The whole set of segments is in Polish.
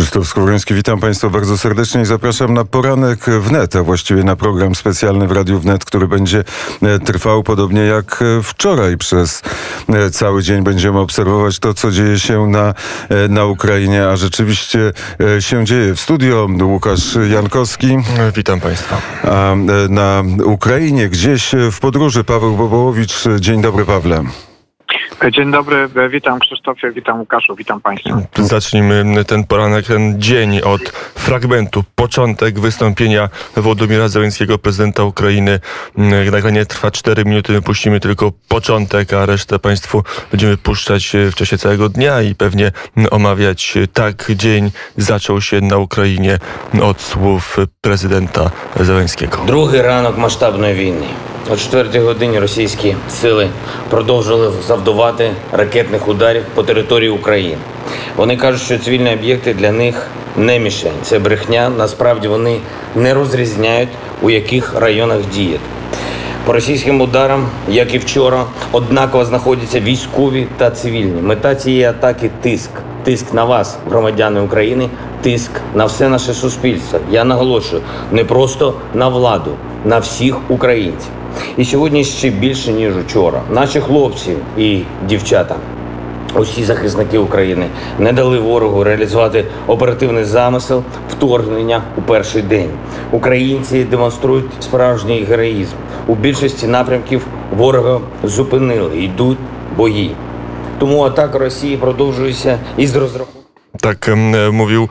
Krzysztof Skowroński, witam Państwa bardzo serdecznie i zapraszam na poranek wnet, a właściwie na program specjalny w Radiu Wnet, który będzie e, trwał podobnie jak e, wczoraj przez e, cały dzień. Będziemy obserwować to, co dzieje się na, na Ukrainie, a rzeczywiście się dzieje. W studio Łukasz Jankowski. Witam Państwa. A na Ukrainie gdzieś w podróży Paweł Bobołowicz. Dzień dobry Pawle. Dzień dobry, witam Krzysztofie, witam Łukaszu, witam Państwa. Zacznijmy ten poranek, ten dzień od fragmentu, początek wystąpienia Władimira Zełenskiego, prezydenta Ukrainy. Mm, nagranie trwa 4 minuty, my puścimy tylko początek, a resztę Państwu będziemy puszczać e, w czasie całego dnia i pewnie omawiać e, tak dzień zaczął się na Ukrainie od słów prezydenta Zełenskiego. Drugi ranek masztabnej winy. О 4 годині російські сили продовжили завдавати ракетних ударів по території України. Вони кажуть, що цивільні об'єкти для них не мішень. Це брехня. Насправді вони не розрізняють, у яких районах діяти. По російським ударам, як і вчора, однаково знаходяться військові та цивільні. Мета цієї атаки тиск. Тиск на вас, громадяни України, тиск на все наше суспільство. Я наголошую, не просто на владу, на всіх українців. І сьогодні ще більше ніж учора. Наші хлопці і дівчата. Усі захисники України не дали ворогу реалізувати оперативний замисел вторгнення у перший день. Українці демонструють справжній героїзм. У більшості напрямків ворога зупинили, йдуть бої. Тому атака Росії продовжується із розрахунку. Tak mówił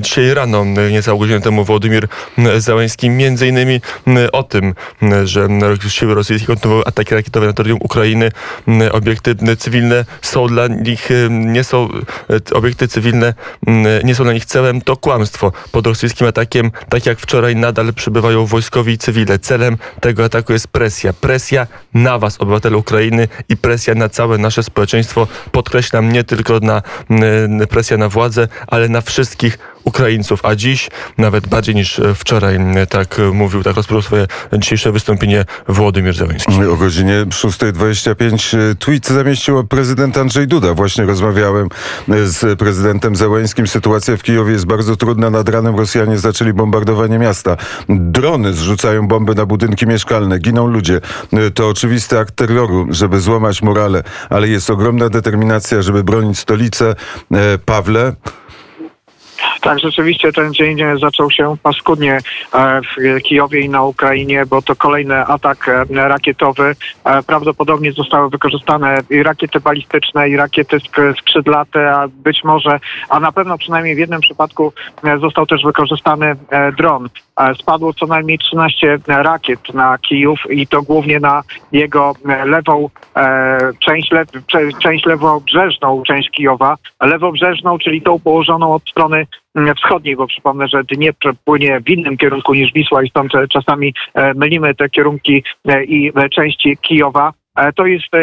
dzisiaj rano, niecałą godzinę temu Władimir Załański, między innymi o tym, że siły rosyjskie kontynuują ataki rakietowe na terytorium Ukrainy. Obiekty cywilne są dla nich, nie są, obiekty cywilne nie są dla nich celem, to kłamstwo. Pod rosyjskim atakiem, tak jak wczoraj, nadal przybywają wojskowi i cywile. Celem tego ataku jest presja. Presja na was, obywatele Ukrainy i presja na całe nasze społeczeństwo. Podkreślam, nie tylko na presja na władzę, ale na wszystkich Ukraińców. A dziś, nawet bardziej niż wczoraj, tak mówił, tak rozpoczął swoje dzisiejsze wystąpienie Władimir Zełenski. O godzinie 6.25 tweet zamieścił prezydent Andrzej Duda. Właśnie rozmawiałem z prezydentem Zełęskim. Sytuacja w Kijowie jest bardzo trudna. Nad ranem Rosjanie zaczęli bombardowanie miasta. Drony zrzucają bomby na budynki mieszkalne. Giną ludzie. To oczywisty akt terroru, żeby złamać morale, ale jest ogromna determinacja, żeby bronić stolicę. Pawle, tak, rzeczywiście ten dzień zaczął się paskudnie e, w Kijowie i na Ukrainie, bo to kolejny atak e, rakietowy. E, prawdopodobnie zostały wykorzystane i rakiety balistyczne, i rakiety skrzydlate, a być może, a na pewno przynajmniej w jednym przypadku został też wykorzystany dron. Spadło co najmniej 13 rakiet na Kijów i to głównie na jego lewą część, le, część lewobrzeżną część Kijowa. Lewobrzeżną, czyli tą położoną od strony wschodniej, bo przypomnę, że Dniepr płynie w innym kierunku niż Wisła i stąd czasami e, mylimy te kierunki e, i e, części Kijowa. E, to jest e,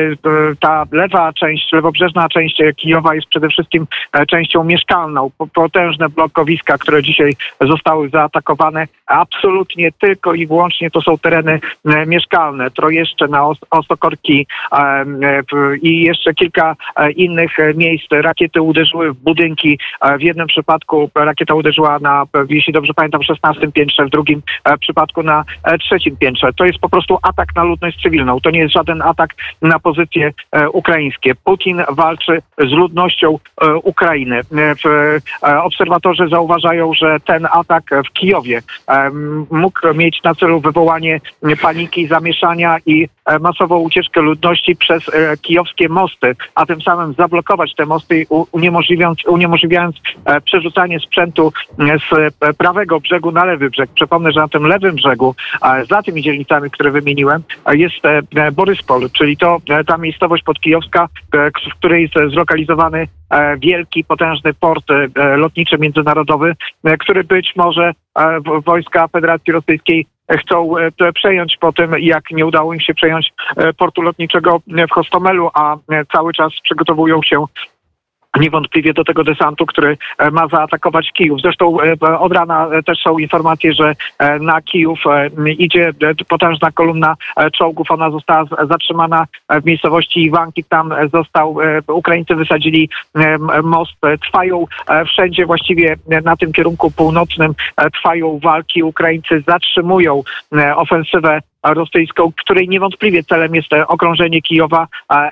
ta lewa część, lewobrzeżna część Kijowa jest przede wszystkim e, częścią mieszkalną. Potężne blokowiska, które dzisiaj zostały zaatakowane, absolutnie tylko i wyłącznie to są tereny mieszkalne. Trojeszcze na Osokorki i jeszcze kilka innych miejsc. Rakiety uderzyły w budynki. W jednym przypadku rakieta uderzyła na, jeśli dobrze pamiętam, 16 piętrze, w drugim przypadku na trzecim piętrze. To jest po prostu atak na ludność cywilną. To nie jest żaden atak atak na pozycje e, ukraińskie. Putin walczy z ludnością e, Ukrainy. E, obserwatorzy zauważają, że ten atak w Kijowie mógł mieć na celu wywołanie paniki, zamieszania i masową ucieczkę ludności przez kijowskie mosty, a tym samym zablokować te mosty, uniemożliwiając, uniemożliwiając przerzucanie sprzętu z prawego brzegu na lewy brzeg. Przypomnę, że na tym lewym brzegu, za tymi dzielnicami, które wymieniłem, jest Boryspol, czyli to e, ta miejscowość podkijowska, e, w której jest zlokalizowany e, wielki, potężny port lotniczy międzynarodowy, który być może wojska Federacji Rosyjskiej chcą przejąć po tym, jak nie udało im się przejąć portu lotniczego w Hostomelu, a cały czas przygotowują się niewątpliwie do tego desantu, który e, ma zaatakować Kijów. Zresztą e, od rana e, też są informacje, że na Kijów idzie potężna kolumna czołgów. Ona została zatrzymana w miejscowości Iwanki. Tam został, Ukraińcy wysadzili most. Trwają wszędzie właściwie na tym kierunku północnym trwają walki. Ukraińcy zatrzymują ofensywę rosyjską, której niewątpliwie celem jest okrążenie Kijowa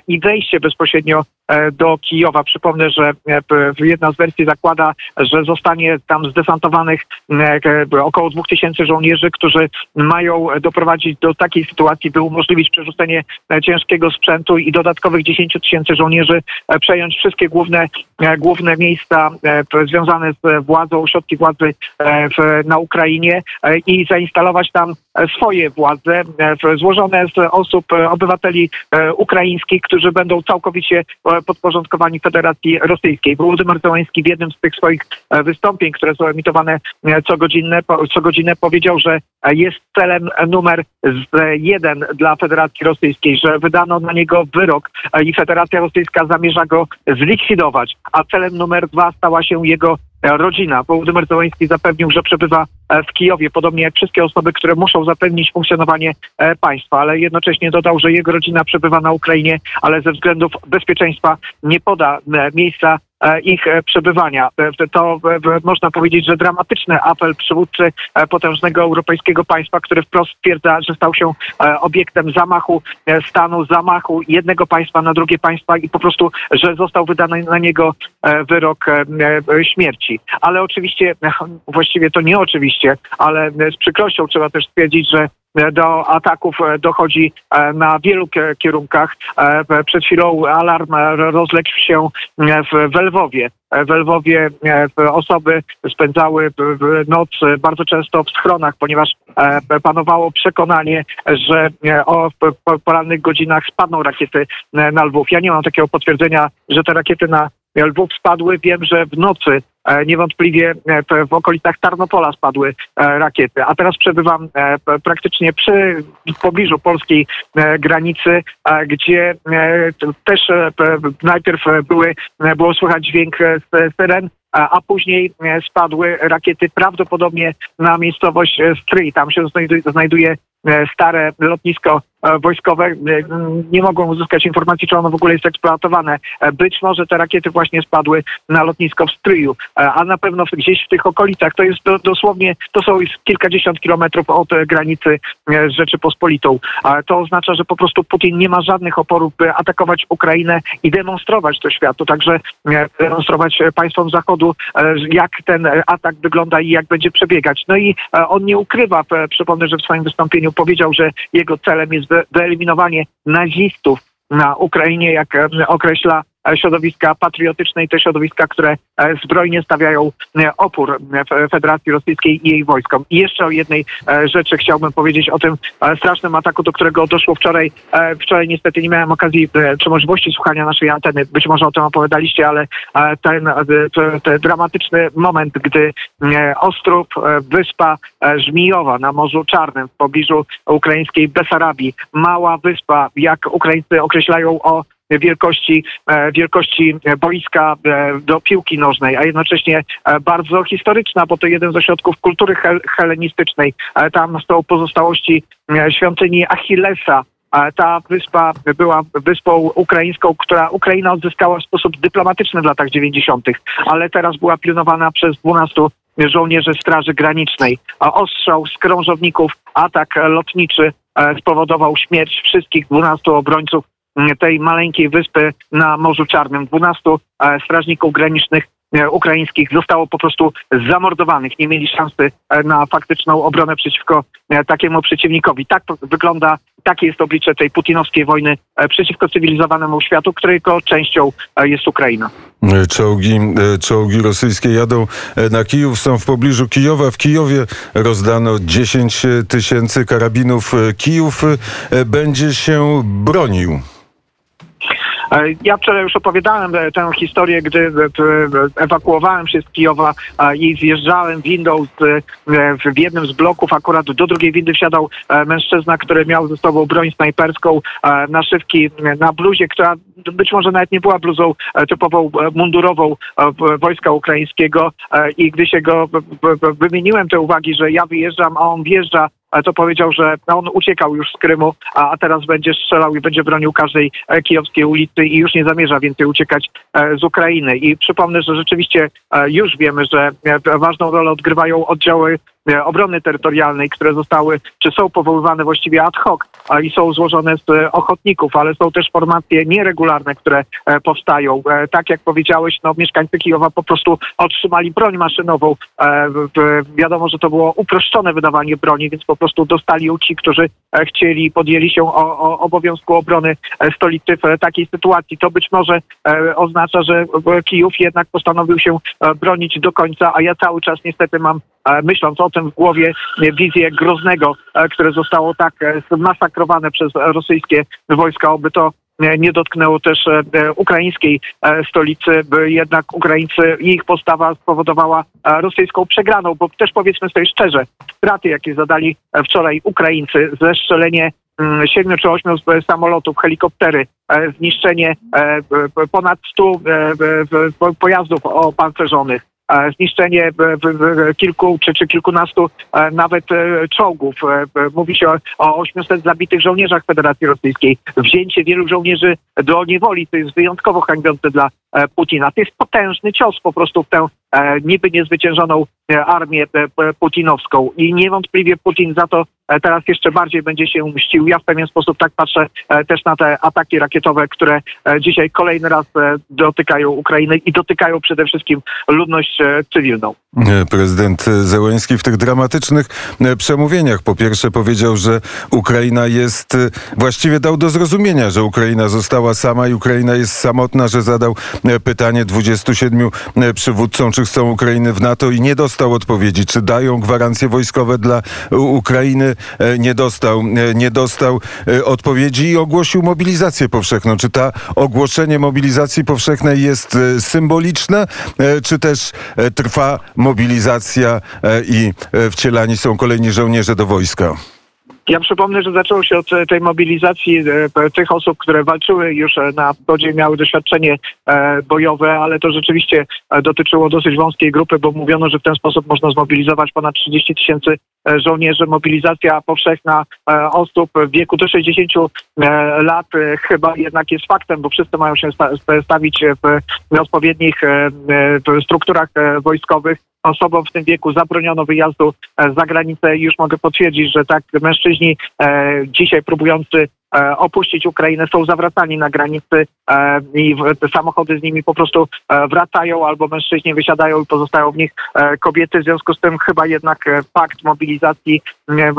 i wejście bezpośrednio do Kijowa. Przypomnę, że e, jedna z wersji zakłada, że zostanie tam zdesantowanych e, około 2000 żołnierzy, którzy mają doprowadzić do takiej sytuacji, by umożliwić przerzucenie e, ciężkiego sprzętu i dodatkowych 10 tysięcy żołnierzy, e, przejąć wszystkie główne, e, główne miejsca e, związane z władzą, ośrodki władzy e, na Ukrainie e, i zainstalować tam e, swoje władze e, złożone z osób, e, obywateli e, ukraińskich, którzy będą całkowicie e, podporządkowani Federacji Rosyjskiej. Wołodymyr Zełański w jednym z tych swoich e, wystąpień, które są emitowane e, co godzinę, co godzinę powiedział, że e, jest celem numer e, jeden dla Federacji Rosyjskiej, że wydano na niego wyrok e, i Federacja Rosyjska zamierza go zlikwidować, a celem numer dwa stała się jego e, rodzina. Wołodymyr Zełański zapewnił, że przebywa e, w Kijowie, podobnie jak wszystkie osoby, które muszą zapewnić funkcjonowanie e, państwa, ale jednocześnie dodał, że jego rodzina przebywa na Ukrainie, ale ze względów bezpieczeństwa nie poda e, miejsca e, ich e, przebywania. E, To e, e, można powiedzieć, że dramatyczny apel przywódcy e, potężnego europejskiego państwa, który wprost stwierdza, że stał się e, obiektem zamachu e, stanu, zamachu jednego państwa na drugie państwa i po prostu, że został wydany na niego e, wyrok e, e, śmierci. Ale oczywiście, e, właściwie to nie oczywiście, ale e, z przykrością trzeba też stwierdzić, że e, do ataków e, dochodzi e, na wielu kie- kierunkach. E, Przed chwilą alarm e, rozległ się e, w Lwowie. E, W Lwowie e, osoby spędzały noc e, bardzo często w schronach, ponieważ e, panowało przekonanie, że e, o porannych godzinach spadną rakiety e, na Lwów. Ja nie mam takiego potwierdzenia, że te rakiety na Lwów spadły. Wiem, że w nocy e, niewątpliwie e, w okolicach Tarnopola spadły e, rakiety. A teraz przebywam e, praktycznie przy w pobliżu polskiej e, granicy, e, gdzie e, też e, najpierw e, były, e, było słychać dźwięk e, syren, a później e, spadły rakiety prawdopodobnie na miejscowość e, Stryj. Tam się znajduje, e, stare lotnisko e, wojskowe. E, Nie mogą uzyskać informacji, czy ono w ogóle jest eksploatowane. E, Być może te rakiety właśnie spadły na lotnisko w Stryju, e, a na pewno gdzieś w tych okolicach. To jest do, dosłownie, to są kilkadziesiąt kilometrów od e, granicy e, z Rzeczypospolitą. To oznacza, że po prostu Putin nie ma żadnych oporów, by atakować Ukrainę i demonstrować to światu, także e, demonstrować e, państwom Zachodu, e, jak ten e, atak wygląda i jak będzie przebiegać. No i e, on nie ukrywa, e, przypomnę, że w swoim wystąpieniu powiedział, że jego celem jest wy- wyeliminowanie nazistów na Ukrainie, jak określa środowiska patriotyczne i te środowiska, które e, zbrojnie stawiają e, opór e, Fe- Federacji Rosyjskiej i jej wojskom. I jeszcze o jednej e, rzeczy chciałbym powiedzieć o tym e, strasznym ataku, do którego doszło wczoraj. E, Wczoraj niestety nie miałem okazji e, czy możliwości słuchania naszej anteny. Być może o tym opowiadaliście, ale e, ten, e, te- ten dramatyczny moment, gdy e, Ostrów, e, wyspa e, Żmijowa na Morzu Czarnym w pobliżu ukraińskiej Besarabii, mała wyspa, jak Ukraińcy określają o wielkości, e, wielkości boiska e, do piłki nożnej, a jednocześnie e, bardzo historyczna, bo to jeden z ośrodków kultury hel- helenistycznej. Tam są pozostałości świątyni Achillesa, Ta wyspa była wyspą ukraińską, która Ukraina odzyskała w sposób dyplomatyczny w latach 90., ale teraz była pilnowana przez 12 żołnierzy Straży Granicznej. Ostrzał z krążowników, atak lotniczy spowodował śmierć wszystkich 12 obrońców tej maleńkiej wyspy na Morzu Czarnym. 12 e, strażników granicznych e, ukraińskich zostało po prostu zamordowanych. Nie mieli szansy e, na faktyczną obronę przeciwko takiemu przeciwnikowi. Tak wygląda, takie jest oblicze tej putinowskiej wojny przeciwko cywilizowanemu światu, którego częścią jest Ukraina. Czołgi, czołgi rosyjskie jadą na Kijów, są w pobliżu Kijowa. W Kijowie rozdano 10 tysięcy karabinów. Kijów będzie się bronił. E, Ja wczoraj już opowiadałem e, tę historię, gdy e, ewakuowałem się z Kijowa i zjeżdżałem windą w- jednym z bloków. Akurat do drugiej windy wsiadał mężczyzna, który miał ze sobą broń snajperską, naszywki na bluzie, która być może nawet nie była bluzą typową mundurową wojska ukraińskiego i gdy się go wymieniłem te uwagi, że ja wyjeżdżam, a on wjeżdża to powiedział, że on uciekał już z Krymu, a, teraz będzie strzelał i będzie bronił każdej e, kijowskiej ulicy i już nie zamierza więcej uciekać e, z Ukrainy. I przypomnę, że rzeczywiście e, już wiemy, że ważną rolę odgrywają oddziały obrony terytorialnej, które zostały, czy są powoływane właściwie ad hoc i są złożone z e, ochotników, ale są też formacje nieregularne, które e, powstają. E, Tak jak powiedziałeś, no, mieszkańcy Kijowa po prostu otrzymali broń maszynową. E, Wiadomo, że to było uproszczone wydawanie broni, więc po prostu dostali ją ci, którzy e, chcieli podjęli się o, o obowiązku obrony e, stolicy w e, takiej sytuacji. To być może e, oznacza, że e, Kijów jednak postanowił się e, bronić do końca, a ja cały czas niestety mam, e, myśląc o tym w głowie, e, wizję Groznego, e, które zostało tak e, zmasakrowane przez rosyjskie wojska, oby to nie dotknęło też ukraińskiej stolicy, by jednak Ukraińcy i ich postawa spowodowała rosyjską przegraną, bo też powiedzmy sobie szczerze, straty, jakie zadali wczoraj Ukraińcy, zestrzelenie mm, siedmiu czy ośmiu samolotów, helikoptery, zniszczenie ponad stu e, b- b- po- pojazdów opancerzonych, zniszczenie b- b- b- kilku czy, czy kilkunastu e, nawet e, czołgów. E, Mówi się o, o 800 zabitych żołnierzach Federacji Rosyjskiej. Wzięcie wielu żołnierzy do niewoli, to jest wyjątkowo hańbiące dla e, Putina. To jest potężny cios po prostu w tę e, niby niezwyciężoną e, armię e, putinowską. I niewątpliwie Putin za to e, teraz jeszcze bardziej będzie się mścił. Ja w pewien sposób tak patrzę e, też na te ataki rakietowe, które e, dzisiaj kolejny raz e, dotykają Ukrainy i dotykają przede wszystkim ludność e, cywilną. E, Prezydent Zełenski w tych dramatycznych e, przemówieniach po pierwsze powiedział, że Ukraina jest, e, właściwie dał do zrozumienia, że Ukraina została sama i Ukraina jest samotna, że zadał e, pytanie 27 e, przywódcom, czy chcą Ukrainy w NATO i nie dostał odpowiedzi, czy dają gwarancje wojskowe dla Ukrainy. E, Nie dostał, e, nie dostał e, odpowiedzi i ogłosił mobilizację powszechną. Czy ta ogłoszenie mobilizacji powszechnej jest e, symboliczne, e, czy też e, trwa mobilizacja e, i e, wcielani są kolejni żołnierze do wojska? Ja przypomnę, że zaczęło się od e, tej mobilizacji e, tych osób, które walczyły już e, na wschodzie, miały doświadczenie bojowe, ale to rzeczywiście dotyczyło dosyć wąskiej grupy, bo mówiono, że w ten sposób można zmobilizować ponad 30 tysięcy żołnierzy. Mobilizacja powszechna osób w wieku do 60 e, lat chyba jednak jest faktem, bo wszyscy mają się sta- sta- stawić w odpowiednich strukturach wojskowych. Osobom w tym wieku zabroniono wyjazdu e, za granicę. I już mogę potwierdzić, że tak mężczyźni e, dzisiaj próbujący opuścić Ukrainę są zawracani na granicy e, i samochody z nimi po prostu e, wracają albo mężczyźni wysiadają i pozostają w nich e, kobiety. W związku z tym chyba jednak e, fakt mobilizacji e, e,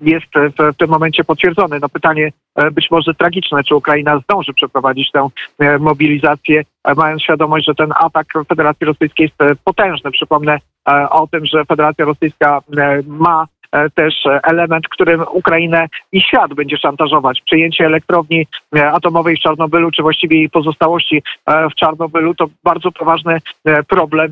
jest w, tym momencie potwierdzony. No pytanie e, być może tragiczne, czy Ukraina zdąży przeprowadzić tę e, mobilizację, e, mając świadomość, że ten atak Federacji Rosyjskiej jest e, potężny. Przypomnę e, o tym, że Federacja Rosyjska e, ma e, też e, element, którym Ukrainę i świat będzie szantażować. Przejęcie elektrowni e, atomowej w Czarnobylu, czy właściwie jej pozostałości e, w Czarnobylu, to bardzo poważny problem.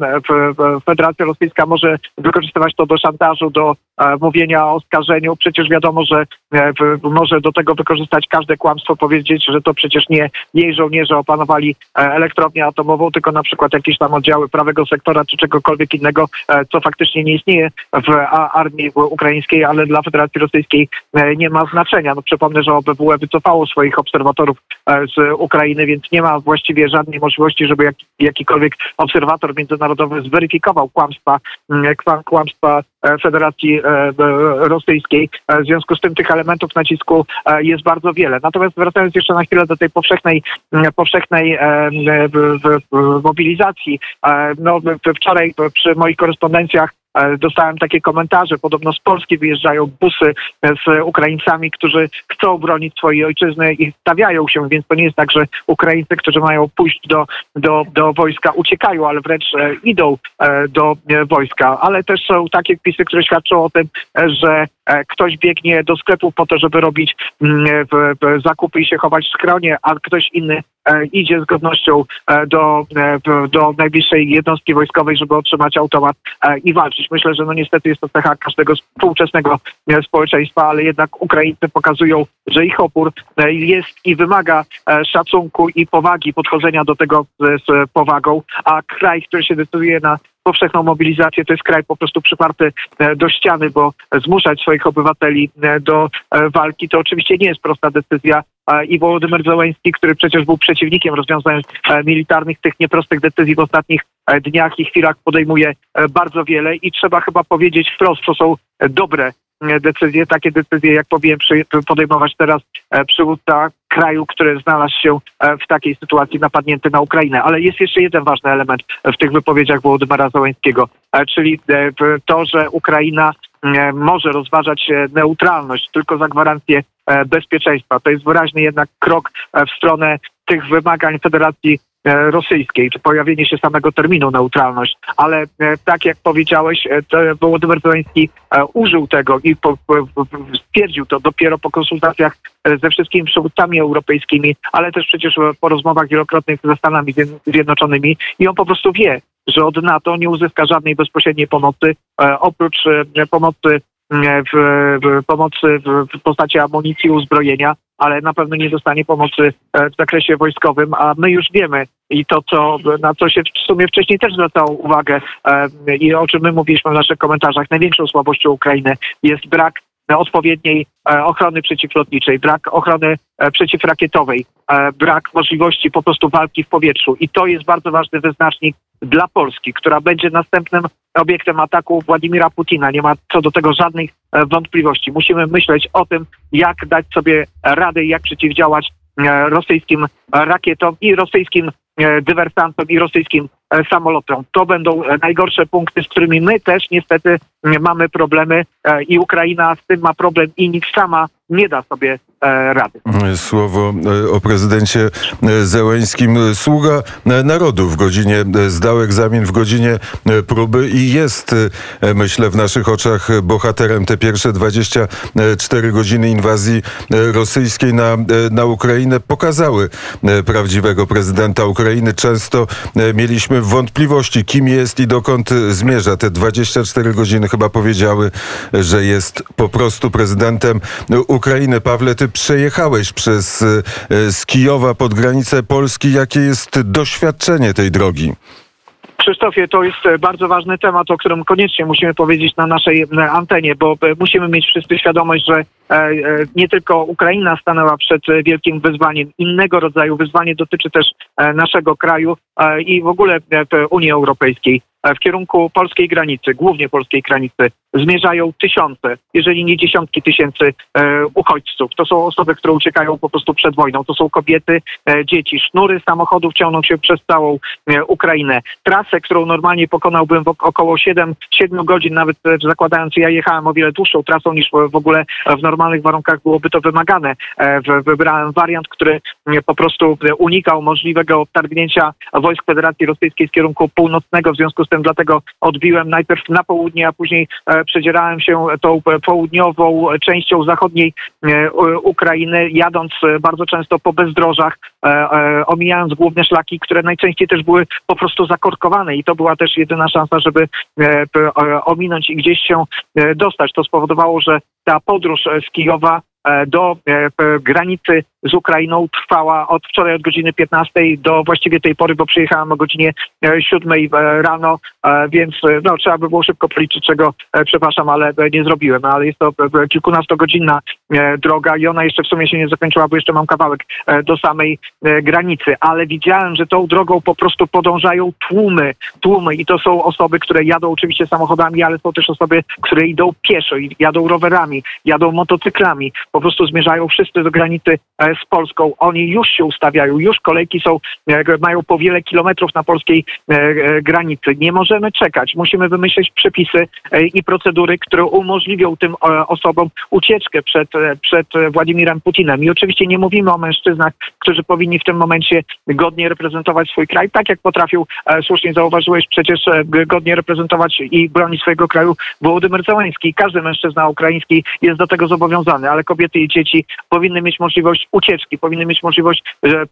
Federacja Rosyjska może wykorzystywać to do szantażu, do mówienia o oskarżeniu. Przecież wiadomo, że e, może do tego wykorzystać każde kłamstwo, powiedzieć, że to przecież nie jej żołnierze opanowali e, elektrownię atomową, tylko na przykład jakieś tam oddziały prawego sektora, czy czegokolwiek innego, e, co faktycznie nie istnieje w armii ukraińskiej, ale dla Federacji Rosyjskiej e, nie ma znaczenia. No, przypomnę, że OBWE wycofało swoich obserwatorów e, z Ukrainy, więc nie ma właściwie żadnej możliwości, żeby jak, jakikolwiek obserwator międzynarodowy zweryfikował kłamstwa, kła- kłamstwa e, Federacji e, Rosyjskiej. E, W związku z tym tych elementów nacisku e, jest bardzo wiele. Natomiast wracając jeszcze na chwilę do tej powszechnej, powszechnej e, mobilizacji, e, no wczoraj przy moich korespondencjach e, dostałem takie komentarze. Podobno z Polski wyjeżdżają busy z Ukraińcami, którzy chcą bronić swojej ojczyzny i stawiają się, więc to nie jest tak, że Ukraińcy, którzy mają pójść do, do, do wojska, uciekają, ale wręcz e, idą e, do e, wojska. Ale też są takie wpisy, które świadczą o tym, że ktoś biegnie do sklepu po to, żeby robić mm, zakupy i się chować w schronie, a ktoś inny idzie z godnością do, do najbliższej jednostki wojskowej, żeby otrzymać automat i walczyć. Myślę, że no niestety jest to cecha każdego współczesnego e, społeczeństwa, ale jednak Ukraińcy pokazują, że ich opór e, jest i wymaga e, szacunku i powagi, podchodzenia do tego z powagą, a kraj, który się decyduje na powszechną mobilizację, to jest kraj po prostu przyparty e, do ściany, bo zmuszać swoich obywateli e, do e, walki to oczywiście nie jest prosta decyzja. I Wołodymyr Zełański, który przecież był przeciwnikiem rozwiązań militarnych, tych nieprostych decyzji w ostatnich dniach i chwilach podejmuje bardzo wiele. I trzeba chyba powiedzieć wprost, to są dobre decyzje, takie decyzje, jak powinien podejmować teraz e, przywódca kraju, który znalazł się e, w takiej sytuacji napadnięty na Ukrainę. Ale jest jeszcze jeden ważny element w tych wypowiedziach Wołodymyra Zełańskiego, e, czyli e, to, że Ukraina e, może rozważać e, neutralność tylko za gwarancję e, bezpieczeństwa. To jest wyraźny jednak krok e, w stronę tych wymagań Federacji e, Rosyjskiej, czy pojawienie się samego terminu neutralność. Ale e, tak jak powiedziałeś, e, Wołodymyr Zełański e, użył tego i stwierdził to dopiero po konsultacjach e, ze wszystkimi przywódcami europejskimi, ale też przecież e, po rozmowach wielokrotnych ze Stanami Zjedn- Zjednoczonymi i on po prostu wie, że od NATO nie uzyska żadnej bezpośredniej pomocy, e, oprócz e, pomocy e, w, w pomocy w, w postaci amunicji, uzbrojenia, ale na pewno nie dostanie pomocy e, w zakresie wojskowym, a my już wiemy i to, co, na co się w sumie wcześniej też zwracało uwagę e, i o czym my mówiliśmy w naszych komentarzach, największą słabością Ukrainy jest brak odpowiedniej e, ochrony przeciwlotniczej, brak ochrony e, przeciwrakietowej, e, brak możliwości po prostu walki w powietrzu. I to jest bardzo ważny wyznacznik dla Polski, która będzie następnym obiektem ataku Władimira Putina. Nie ma co do tego żadnych e, wątpliwości. Musimy myśleć o tym, jak dać sobie radę i jak przeciwdziałać e, rosyjskim rakietom i rosyjskim e, dywersantom i rosyjskim e, samolotom. To będą e, najgorsze punkty, z którymi my też niestety mamy problemy e, i Ukraina z tym ma problem i nikt sama nie da sobie e, rady. Słowo e, o prezydencie e, Zełęskim. Sługa narodu w godzinie, zdał egzamin w godzinie próby i jest, myślę, w naszych oczach bohaterem te pierwsze 24 godziny inwazji rosyjskiej na, na Ukrainę pokazały prawdziwego prezydenta Ukrainy. Często mieliśmy wątpliwości, kim jest i dokąd zmierza. Te 24 godziny chyba powiedziały, że jest po prostu prezydentem e, Ukrainy. Pawle, ty przejechałeś przez e, e, z Kijowa pod granicę Polski. Jakie jest doświadczenie tej drogi? Krzysztofie, to jest e, bardzo ważny temat, o którym koniecznie musimy powiedzieć na naszej antenie, bo musimy mieć wszyscy świadomość, że nie tylko Ukraina stanęła przed e, wielkim wyzwaniem, innego rodzaju wyzwanie dotyczy też e, naszego kraju e, i w ogóle e, w Unii Europejskiej. E, W kierunku polskiej granicy, głównie polskiej granicy, zmierzają tysiące, jeżeli nie dziesiątki tysięcy e, uchodźców. To są osoby, które uciekają po prostu przed wojną. To są kobiety, e, dzieci. Sznury samochodów ciągną się przez całą e, Ukrainę. Trasę, którą normalnie pokonałbym w ok- około 7, 7 godzin, nawet e, zakładając, ja jechałem o wiele dłuższą trasą niż w ogóle w normalnych warunkach byłoby to wymagane. E, Wybrałem wariant, który e, po prostu e, unikał możliwego wtargnięcia wojsk Federacji Rosyjskiej z kierunku północnego. W związku z tym dlatego odbiłem najpierw na południe, a później e, przedzierałem się tą południową częścią zachodniej Ukrainy, jadąc bardzo często po bezdrożach, omijając główne szlaki, które najczęściej też były po prostu zakorkowane i to była też jedyna szansa, żeby e, e, ominąć i gdzieś się e, dostać. To spowodowało, że ta podróż e, z Kijowa e, do e, granicy z Ukrainą trwała od wczoraj od godziny 15 do właściwie tej pory, bo przyjechałem o godzinie e, 7 e, rano, e, więc e, no, trzeba by było szybko policzyć, czego e, przepraszam, ale e, nie zrobiłem. Ale jest to e, kilkunastogodzinna e, droga i ona jeszcze w sumie się nie zakończyła, bo jeszcze mam kawałek e, do samej e, granicy. Ale widziałem, że tą drogą po prostu podążają tłumy, tłumy i to są osoby, które jadą oczywiście samochodami, ale są też osoby, które idą pieszo, jadą rowerami, jadą motocyklami, po prostu zmierzają wszyscy do granicy e, z Polską. Oni już się ustawiają, już kolejki są, e, mają po wiele kilometrów na polskiej e, e, granicy. Nie możemy czekać. Musimy wymyślić przepisy i procedury, które umożliwią tym osobom ucieczkę przed, przed Władimirem Putinem. I oczywiście nie mówimy o mężczyznach, którzy powinni w tym momencie godnie reprezentować swój kraj, tak jak potrafił, słusznie zauważyłeś, przecież godnie reprezentować i bronić swojego kraju Wołodymyr Zełenski. Każdy mężczyzna ukraiński jest do tego zobowiązany, ale kobiety i dzieci powinny mieć możliwość ucieczki, powinny mieć możliwość e,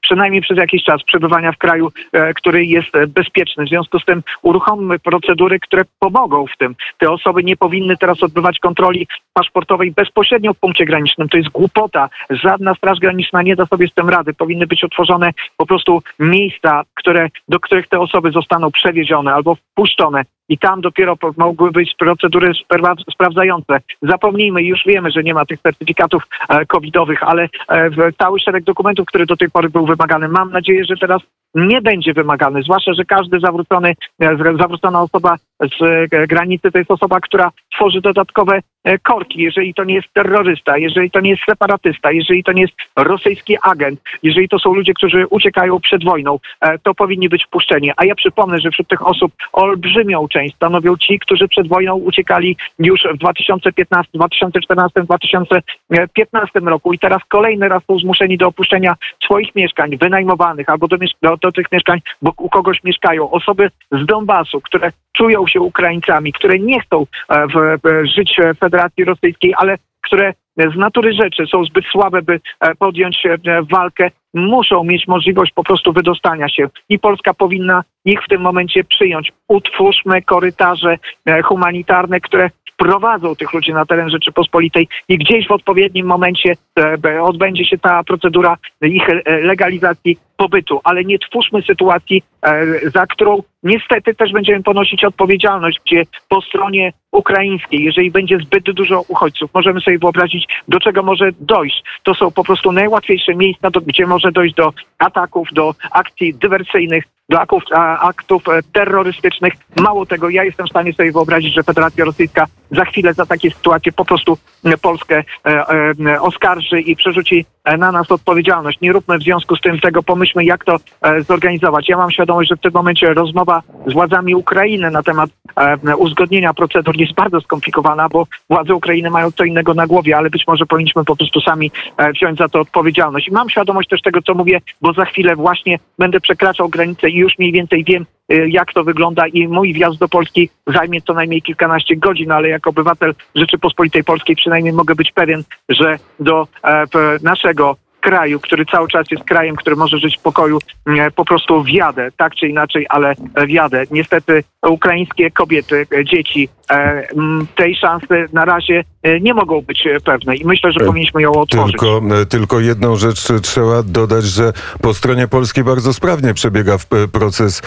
przynajmniej przez jakiś czas przebywania w kraju, e, który jest e, bezpieczny. W związku z tym uruchommy procedury, które pomogą w tym. Te osoby nie powinny teraz odbywać kontroli paszportowej bezpośrednio w punkcie granicznym. To jest głupota. Żadna straż graniczna nie da sobie z tym rady. Powinny być utworzone po prostu miejsca, które, do których te osoby zostaną przewiezione albo wpuszczone. I tam dopiero mogły być procedury spra- sprawdzające. Zapomnijmy, już wiemy, że nie ma tych certyfikatów e, covidowych, ale e, cały szereg dokumentów, który do tej pory był wymagany. Mam nadzieję, że teraz nie będzie wymagany, zwłaszcza, że każdy zawrócony, e, zawrócona osoba z granicy to jest osoba, która tworzy dodatkowe e, korki, jeżeli to nie jest terrorysta, jeżeli to nie jest separatysta, jeżeli to nie jest rosyjski agent, jeżeli to są ludzie, którzy uciekają przed wojną, e, to powinni być wpuszczeni. A ja przypomnę, że wśród tych osób olbrzymią część stanowią ci, którzy przed wojną uciekali już w 2015, 2014, 2015 roku i teraz kolejny raz są zmuszeni do opuszczenia swoich mieszkań wynajmowanych albo do, do, do tych mieszkań, bo u kogoś mieszkają. Osoby z Donbasu, które czują się Ukraińcami, które nie chcą e, w, w, żyć w Federacji Rosyjskiej, ale które z natury rzeczy są zbyt słabe, by e, podjąć e, walkę, muszą mieć możliwość po prostu wydostania się. I Polska powinna ich w tym momencie przyjąć. Utwórzmy korytarze e, humanitarne, które wprowadzą tych ludzi na teren Rzeczypospolitej i gdzieś w odpowiednim momencie e, odbędzie się ta procedura ich e, legalizacji pobytu, ale nie twórzmy sytuacji, e, za którą niestety też będziemy ponosić odpowiedzialność, gdzie po stronie ukraińskiej, jeżeli będzie zbyt dużo uchodźców, możemy sobie wyobrazić, do czego może dojść. To są po prostu najłatwiejsze miejsca, gdzie może dojść do ataków, do akcji dywersyjnych, do aktów, aktów e, terrorystycznych. Mało tego, ja jestem w stanie sobie wyobrazić, że Federacja Rosyjska za chwilę za takie sytuacje po prostu Polskę e, oskarży i przerzuci na nas odpowiedzialność. Nie róbmy w związku z tym tego, pomyślmy jak to e, zorganizować. Ja mam świadomość, że w tym momencie rozmowa z władzami Ukrainy na temat e, uzgodnienia procedur jest bardzo skomplikowana, bo władze Ukrainy mają co innego na głowie, ale być może powinniśmy po prostu sami e, wziąć za to odpowiedzialność. I mam świadomość też tego, co mówię, bo za chwilę właśnie będę przekraczał granicę i już mniej więcej wiem, e, jak to wygląda i mój wjazd do Polski zajmie co najmniej kilkanaście godzin, ale jako obywatel Rzeczypospolitej Polskiej przynajmniej mogę być pewien, że do e, naszego kraju, który cały czas jest krajem, który może żyć w pokoju, e, po prostu wjadę, tak czy inaczej, ale wjadę. Niestety ukraińskie kobiety, e, dzieci e, m, tej szansy na razie e, nie mogą być pewne i myślę, że powinniśmy ją otworzyć. Tylko, tylko jedną rzecz trzeba dodać, że po stronie polskiej bardzo sprawnie przebiega proces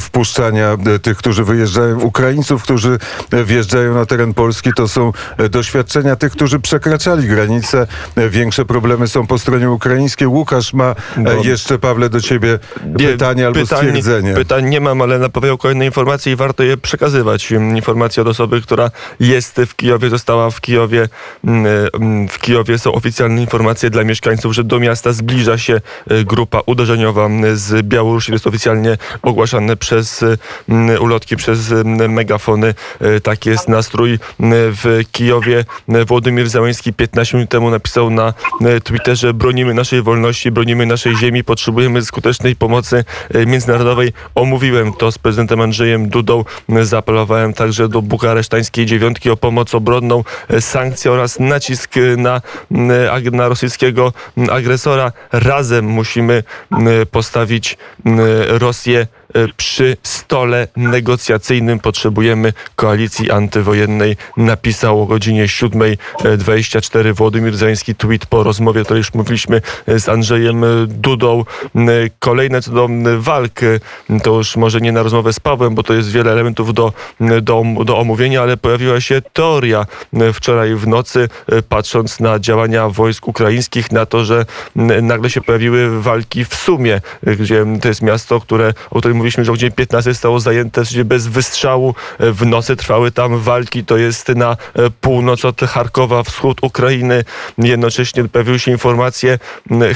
wpuszczania tych, którzy wyjeżdżają, Ukraińców, którzy wjeżdżają na teren Polski. To są doświadczenia tych, którzy przekraczali granicę. E, Większe problemy są po stronie ukraińskiej. Łukasz ma e, No. jeszcze, Pawle, do ciebie Nie, pytanie albo stwierdzenie. Pytań nie mam, ale napowiedział kolejne informacje i warto je przekazywać. Informacje od osoby, która jest w Kijowie, została w Kijowie. Mm, W Kijowie są oficjalne informacje dla mieszkańców, że do miasta zbliża się e, grupa uderzeniowa z Białorusi. To jest oficjalnie ogłaszane przez ulotki, przez megafony. E, Tak jest nastrój w Kijowie. Władimir Załęski 15 minut temu napisał na e, Twitterze bronimy naszej wolności, bronimy naszej ziemi, potrzebujemy skutecznej pomocy e, międzynarodowej. Omówiłem to z prezydentem Andrzejem Dudą. Zaapelowałem także do bukaresztańskiej dziewiątki o pomoc obronną, e, sankcje oraz nacisk e, na, na rosyjskiego agresora. Razem musimy postawić Rosję przy stole negocjacyjnym. Potrzebujemy koalicji antywojennej. Napisał o godzinie 7.24 Władimir Zański tweet po rozmowie, o której już mówiliśmy e, z Andrzejem e, Dudą. Kolejne co do walk, e, to już może nie na rozmowę z Pawłem, bo to jest wiele elementów do, do, do omówienia, ale pojawiła się teoria wczoraj w nocy, e, patrząc na działania wojsk ukraińskich, na to, że nagle się pojawiły walki w Sumie, e, gdzie to jest miasto, które, o którym mówiliśmy, że o godzinie 15 zostało zajęte gdzie bez wystrzału. E, W nocy trwały tam walki. To jest na e, północ od Charkowa, wschód Ukrainy. Jednocześnie pojawiły się informacje,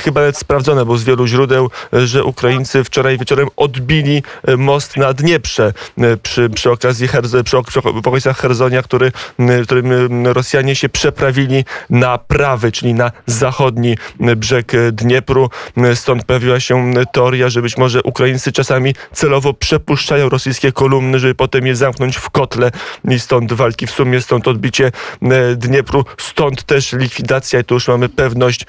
chyba nawet sprawdzone, bo z wielu źródeł, e, że Ukraińcy wczoraj wieczorem odbili most na Dnieprze przy, przy okazji Herze, przy, przy okolicach Herzonia, który, którym Rosjanie się przeprawili na prawy, czyli na zachodni brzeg Dniepru. Stąd pojawiła się teoria, że być może Ukraińcy czasami celowo przepuszczają rosyjskie kolumny, żeby potem je zamknąć w kotle i stąd walki w sumie, stąd odbicie m, Dniepru, stąd też likwidacja i tu już mamy pewność,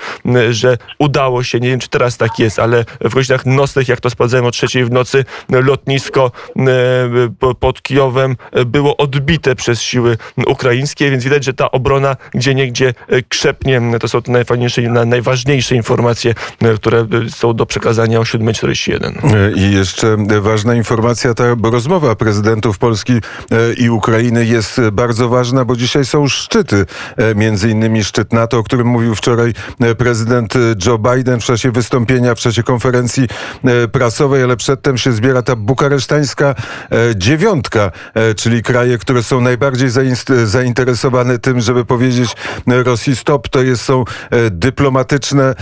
że udało się, nie wiem czy teraz tak jest, ale w godzinach nocnych, jak to sprawdzałem o trzeciej w nocy, lotnisko po- pod Kijowem e, było odbite przez siły ukraińskie, więc widać, że ta obrona gdzie niegdzie e, krzepnie. To są te najfajniejsze, najważniejsze informacje, e, które e, są do przekazania o 7.41. E, I jeszcze ważna informacja, ta rozmowa prezydentów Polski e, i Ukrainy jest bardzo ważna, bo dzisiaj są szczyty, e, między innymi szczyt NATO, o którym mówił wczoraj e, prezydent Joe Biden w czasie wystąpienia, w czasie konferencji prasowej, ale przedtem się zbiera ta bukaresztańska dziewiątka, czyli kraje, które są najbardziej zainteresowane tym, żeby powiedzieć Rosji stop, to jest, są dyplomatyczne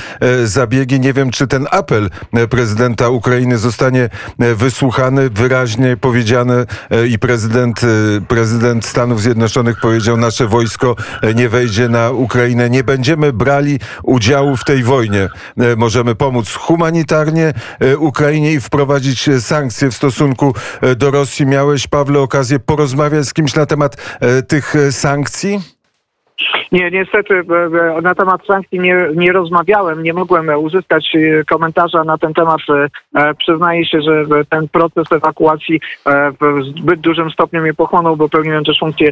zabiegi. Nie wiem, czy ten apel prezydenta Ukrainy zostanie e, wysłuchany, wyraźnie powiedziane i prezydent, e, prezydent Stanów Zjednoczonych powiedział, nasze wojsko e, nie wejdzie na Ukrainę, nie będziemy brali udziału w tej wojnie. E, Możemy pomóc humanitarnie Ukrainie i wprowadzić sankcje w stosunku do Rosji. Miałeś, Pawle, okazję porozmawiać z kimś na temat tych sankcji? Nie, niestety e, e, na temat sankcji nie, nie rozmawiałem, nie mogłem e, uzyskać komentarza na ten temat. Przyznaję się, że ten proces ewakuacji w zbyt dużym stopniu mnie pochłonął, bo pełniłem też funkcję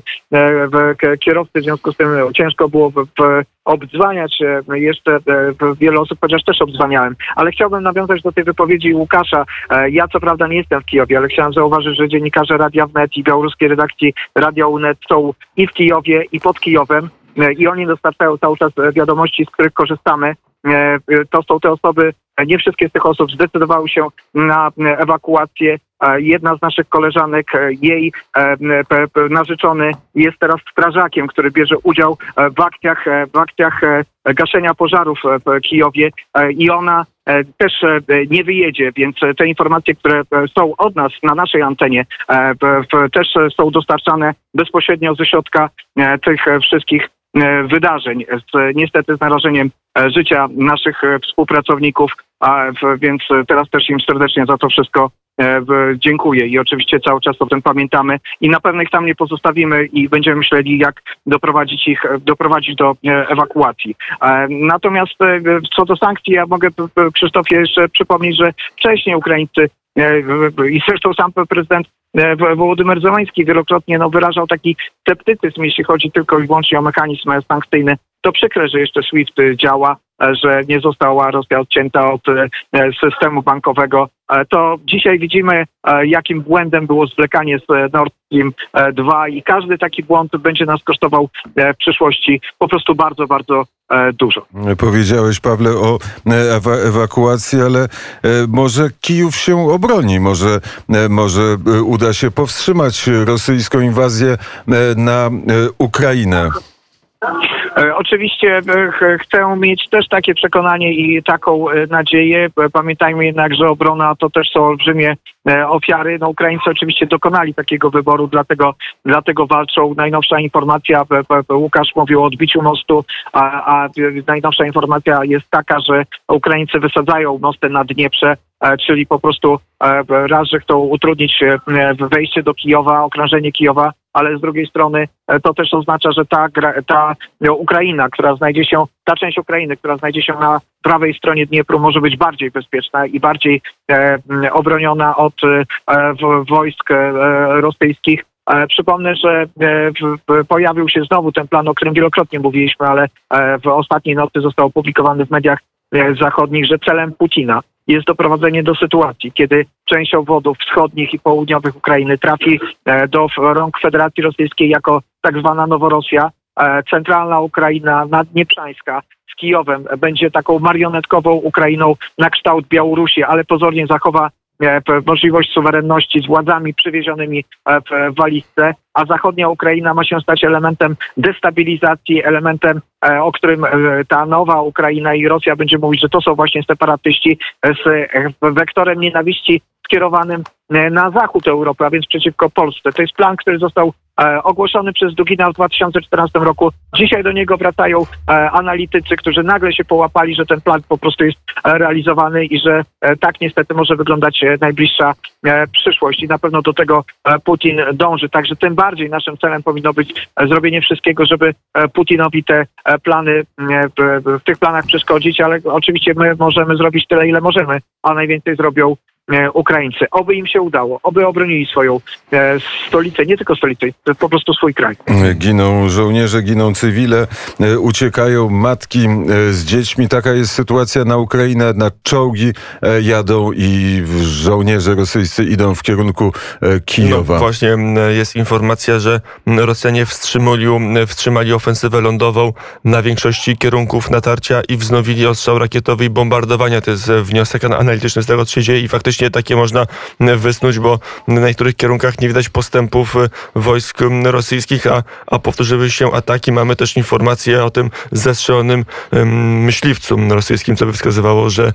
kierowcy, w związku z tym ciężko było obdzwaniać e, jeszcze e, wiele osób, chociaż też obdzwaniałem. Ale chciałbym nawiązać do tej wypowiedzi Łukasza. E, Ja co prawda nie jestem w Kijowie, ale chciałem zauważyć, że dziennikarze Radia Wnet i białoruskiej redakcji Radio UNET są i w Kijowie, i pod Kijowem i oni dostarczają cały czas wiadomości, z których korzystamy. To są te osoby, nie wszystkie z tych osób zdecydowały się na ewakuację. E, Jedna z naszych koleżanek, e, jej e, pe- narzeczony jest teraz strażakiem, który bierze udział e, w akcjach, e, w akcjach e, gaszenia pożarów e, w Kijowie. E, i ona e, też e, nie wyjedzie, więc e, te informacje, które e, są od nas na naszej antenie, e, też e, są dostarczane bezpośrednio ze środka e, tych e, wszystkich e, wydarzeń, z, niestety z narażeniem e, życia naszych e, współpracowników, a, więc e, teraz też im serdecznie za to wszystko e, dziękuję i oczywiście cały czas o tym pamiętamy i na pewno ich tam nie pozostawimy i będziemy myśleli, jak doprowadzić ich, e, doprowadzić do e, ewakuacji. E, Natomiast e, co do sankcji, ja mogę Krzysztofie jeszcze przypomnieć, że wcześniej Ukraińcy e, i zresztą sam prezydent e, Wo- Wołodymyr Zełański wielokrotnie no, wyrażał taki sceptycyzm, jeśli chodzi tylko i wyłącznie o mechanizm sankcyjny. To przykre, że jeszcze SWIFT działa, e, że nie została Rosja odcięta od e, systemu bankowego. E, To dzisiaj widzimy, e, jakim błędem było zwlekanie z Nord Stream e, 2 i każdy taki błąd będzie nas kosztował w przyszłości po prostu bardzo, bardzo dużo. Powiedziałeś, Pawle, o ewa ewakuacji, ale może Kijów się obroni, może, może uda się powstrzymać rosyjską inwazję na Ukrainę. E, Oczywiście e, ch- chcę mieć też takie przekonanie i taką e, nadzieję. Pamiętajmy jednak, że obrona to też są olbrzymie ofiary. No, Ukraińcy oczywiście dokonali takiego wyboru, dlatego, dlatego walczą. Najnowsza informacja, Łukasz mówił o odbiciu mostu, a, a najnowsza informacja jest taka, że Ukraińcy wysadzają mosty na Dnieprze, czyli po prostu raz, że chcą utrudnić wejście do Kijowa, okrążenie Kijowa, ale z drugiej strony e, to też oznacza, że ta, ta no, Ukraina, która znajdzie się, ta część Ukrainy, która znajdzie się na prawej stronie Dniepru, może być bardziej bezpieczna i bardziej e, obroniona od e, wojsk e, rosyjskich. E, Przypomnę, że e, pojawił się znowu ten plan, o którym wielokrotnie mówiliśmy, ale w ostatniej nocy został opublikowany w mediach zachodnich, że celem Putina jest doprowadzenie do sytuacji, kiedy część obwodów wschodnich i południowych Ukrainy trafi e, do rąk Federacji Rosyjskiej jako tak zwana Noworosja. E, Centralna Ukraina, Naddnieprzańska z Kijowem będzie taką marionetkową Ukrainą na kształt Białorusi, ale pozornie zachowa e, możliwość suwerenności z władzami przywiezionymi e, w walizce, a zachodnia Ukraina ma się stać elementem destabilizacji, elementem, e, o którym e, ta nowa Ukraina i Rosja będzie mówić, że to są właśnie separatyści e, z e, wektorem nienawiści skierowanym e, na zachód Europy, a więc przeciwko Polsce. To jest plan, który został e, ogłoszony przez Dugina w 2014 roku. Dzisiaj do niego wracają e, analitycy, którzy nagle się połapali, że ten plan po prostu jest e, realizowany i że e, tak niestety może wyglądać e, najbliższa e, przyszłość i na pewno do tego e, Putin dąży. Także tym bardziej naszym celem powinno być e, zrobienie wszystkiego, żeby e, Putinowi te e, plany, e, w- tych planach przeszkodzić, ale oczywiście my możemy zrobić tyle, ile możemy, a najwięcej zrobią e, Ukraińcy. Oby im się udało, oby obronili swoją e, stolicę, nie tylko stolicę, to po prostu swój kraj. Giną żołnierze, giną cywile, e, uciekają matki e, z dziećmi. Taka jest sytuacja na Ukrainę. Na czołgi e, jadą i żołnierze rosyjscy idą w kierunku e, Kijowa. No, właśnie jest informacja, że Rosjanie wstrzymali, wstrzymali ofensywę lądową na większości kierunków natarcia i wznowili ostrzał rakietowy i bombardowania. To jest e, wniosek an- analityczny z tego, co się dzieje i faktycznie takie można wysnuć, bo na niektórych kierunkach nie widać postępów e, wojsk rosyjskich, a, a powtórzyły się ataki. Mamy też informacje o tym zestrzelonym myśliwcu rosyjskim, co by wskazywało, że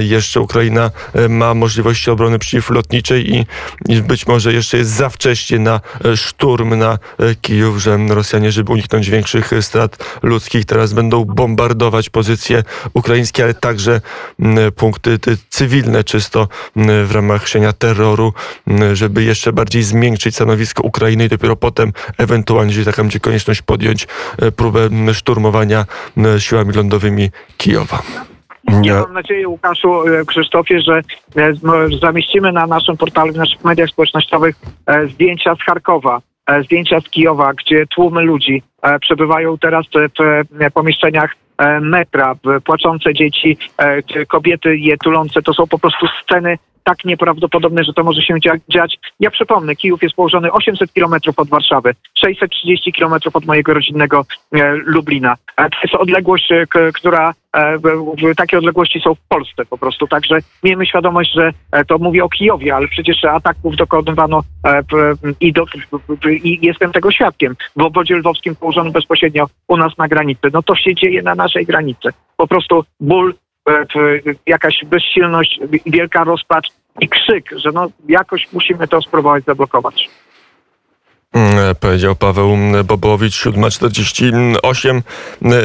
jeszcze Ukraina e, ma możliwości obrony przeciwlotniczej i, i być może jeszcze jest za wcześnie na e, szturm na Kijów, że Rosjanie, żeby uniknąć większych strat ludzkich, teraz będą bombardować pozycje ukraińskie, ale także punkty ty, cywilne czysto w ramach sienia terroru, żeby jeszcze bardziej zmiękczyć stanowisko Ukrainy i dopiero potem ewentualnie, jeżeli taka będzie konieczność, podjąć e, próbę szturmowania m, siłami lądowymi Kijowa. Ja mam nadzieję, Łukaszu, e, Krzysztofie, że e, zamieścimy na naszym portalu, w naszych mediach społecznościowych e, zdjęcia z Charkowa, e, zdjęcia z Kijowa, gdzie tłumy ludzi e, przebywają teraz e, w e, pomieszczeniach e, metra, płaczące dzieci, e, kobiety je tulące. To są po prostu sceny tak nieprawdopodobne, że to może się dzia- dziać. Ja przypomnę, Kijów jest położony 800 kilometrów od Warszawy, 630 kilometrów od mojego rodzinnego e, Lublina. To jest odległość, e, która e, takie odległości są w Polsce po prostu. Także miejmy świadomość, że to mówię o Kijowie, ale przecież ataków dokonywano i, do, i jestem tego świadkiem w obwodzie lwowskim położonym bezpośrednio u nas na granicy. No to się dzieje na naszej granicy. Po prostu ból, jakaś bezsilność, wielka rozpacz i krzyk, że no jakoś musimy to spróbować zablokować. Mm, Powiedział Paweł Bobołowicz, 7.48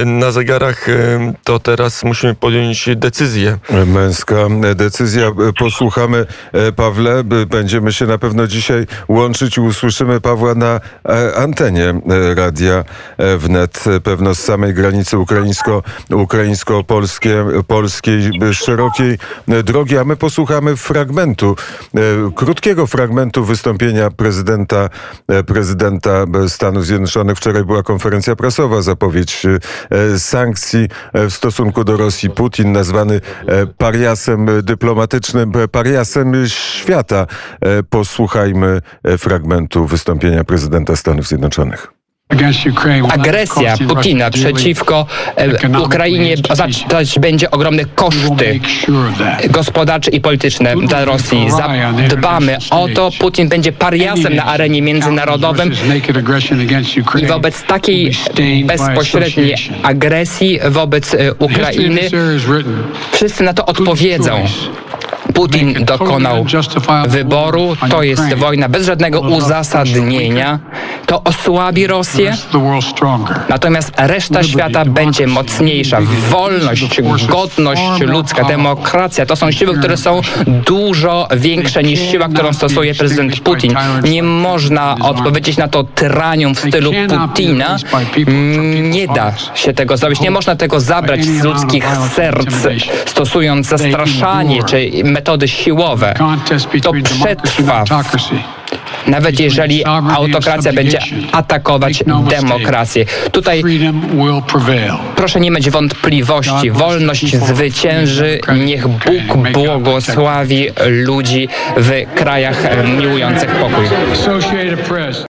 na zegarach. y, To teraz musimy podjąć decyzję. Męska decyzja. Posłuchamy e, Pawle. Będziemy się na pewno dzisiaj łączyć i usłyszymy Pawła na e, antenie e, radia wnet. Pewno z samej granicy ukraińsko, ukraińsko-polskiej polskiej, szerokiej drogi. A my posłuchamy fragmentu, krótkiego fragmentu wystąpienia prezydenta, e, prezydenta Stanów Zjednoczonych. Wczoraj była konferencja prasowa, zapowiedź e, sankcji e, w stosunku do Rosji. Putin nazwany e, pariasem dyplomatycznym, pariasem świata. Posłuchajmy fragmentu wystąpienia prezydenta Stanów Zjednoczonych. Agresja Putina przeciwko e, Ukrainie oznaczać będzie ogromne koszty gospodarcze i polityczne dla Rosji. Zadbamy o to, Putin będzie pariasem na arenie międzynarodowym i wobec takiej bezpośredniej agresji wobec e, Ukrainy wszyscy na to odpowiedzą. Putin dokonał wyboru, to jest wojna bez żadnego uzasadnienia, to osłabi Rosję, natomiast reszta świata będzie mocniejsza. Wolność, godność ludzka, demokracja to są siły, które są dużo większe niż siła, którą stosuje prezydent Putin. Nie można odpowiedzieć na to tyranią w stylu Putina. Mm, Nie da się tego zrobić. Nie można tego zabrać z ludzkich serc, stosując zastraszanie czy metody siłowe. To przetrwa, nawet jeżeli autokracja będzie atakować demokrację. Tutaj proszę nie mieć wątpliwości. Wolność zwycięży. Niech Bóg błogosławi ludzi w krajach miłujących pokój.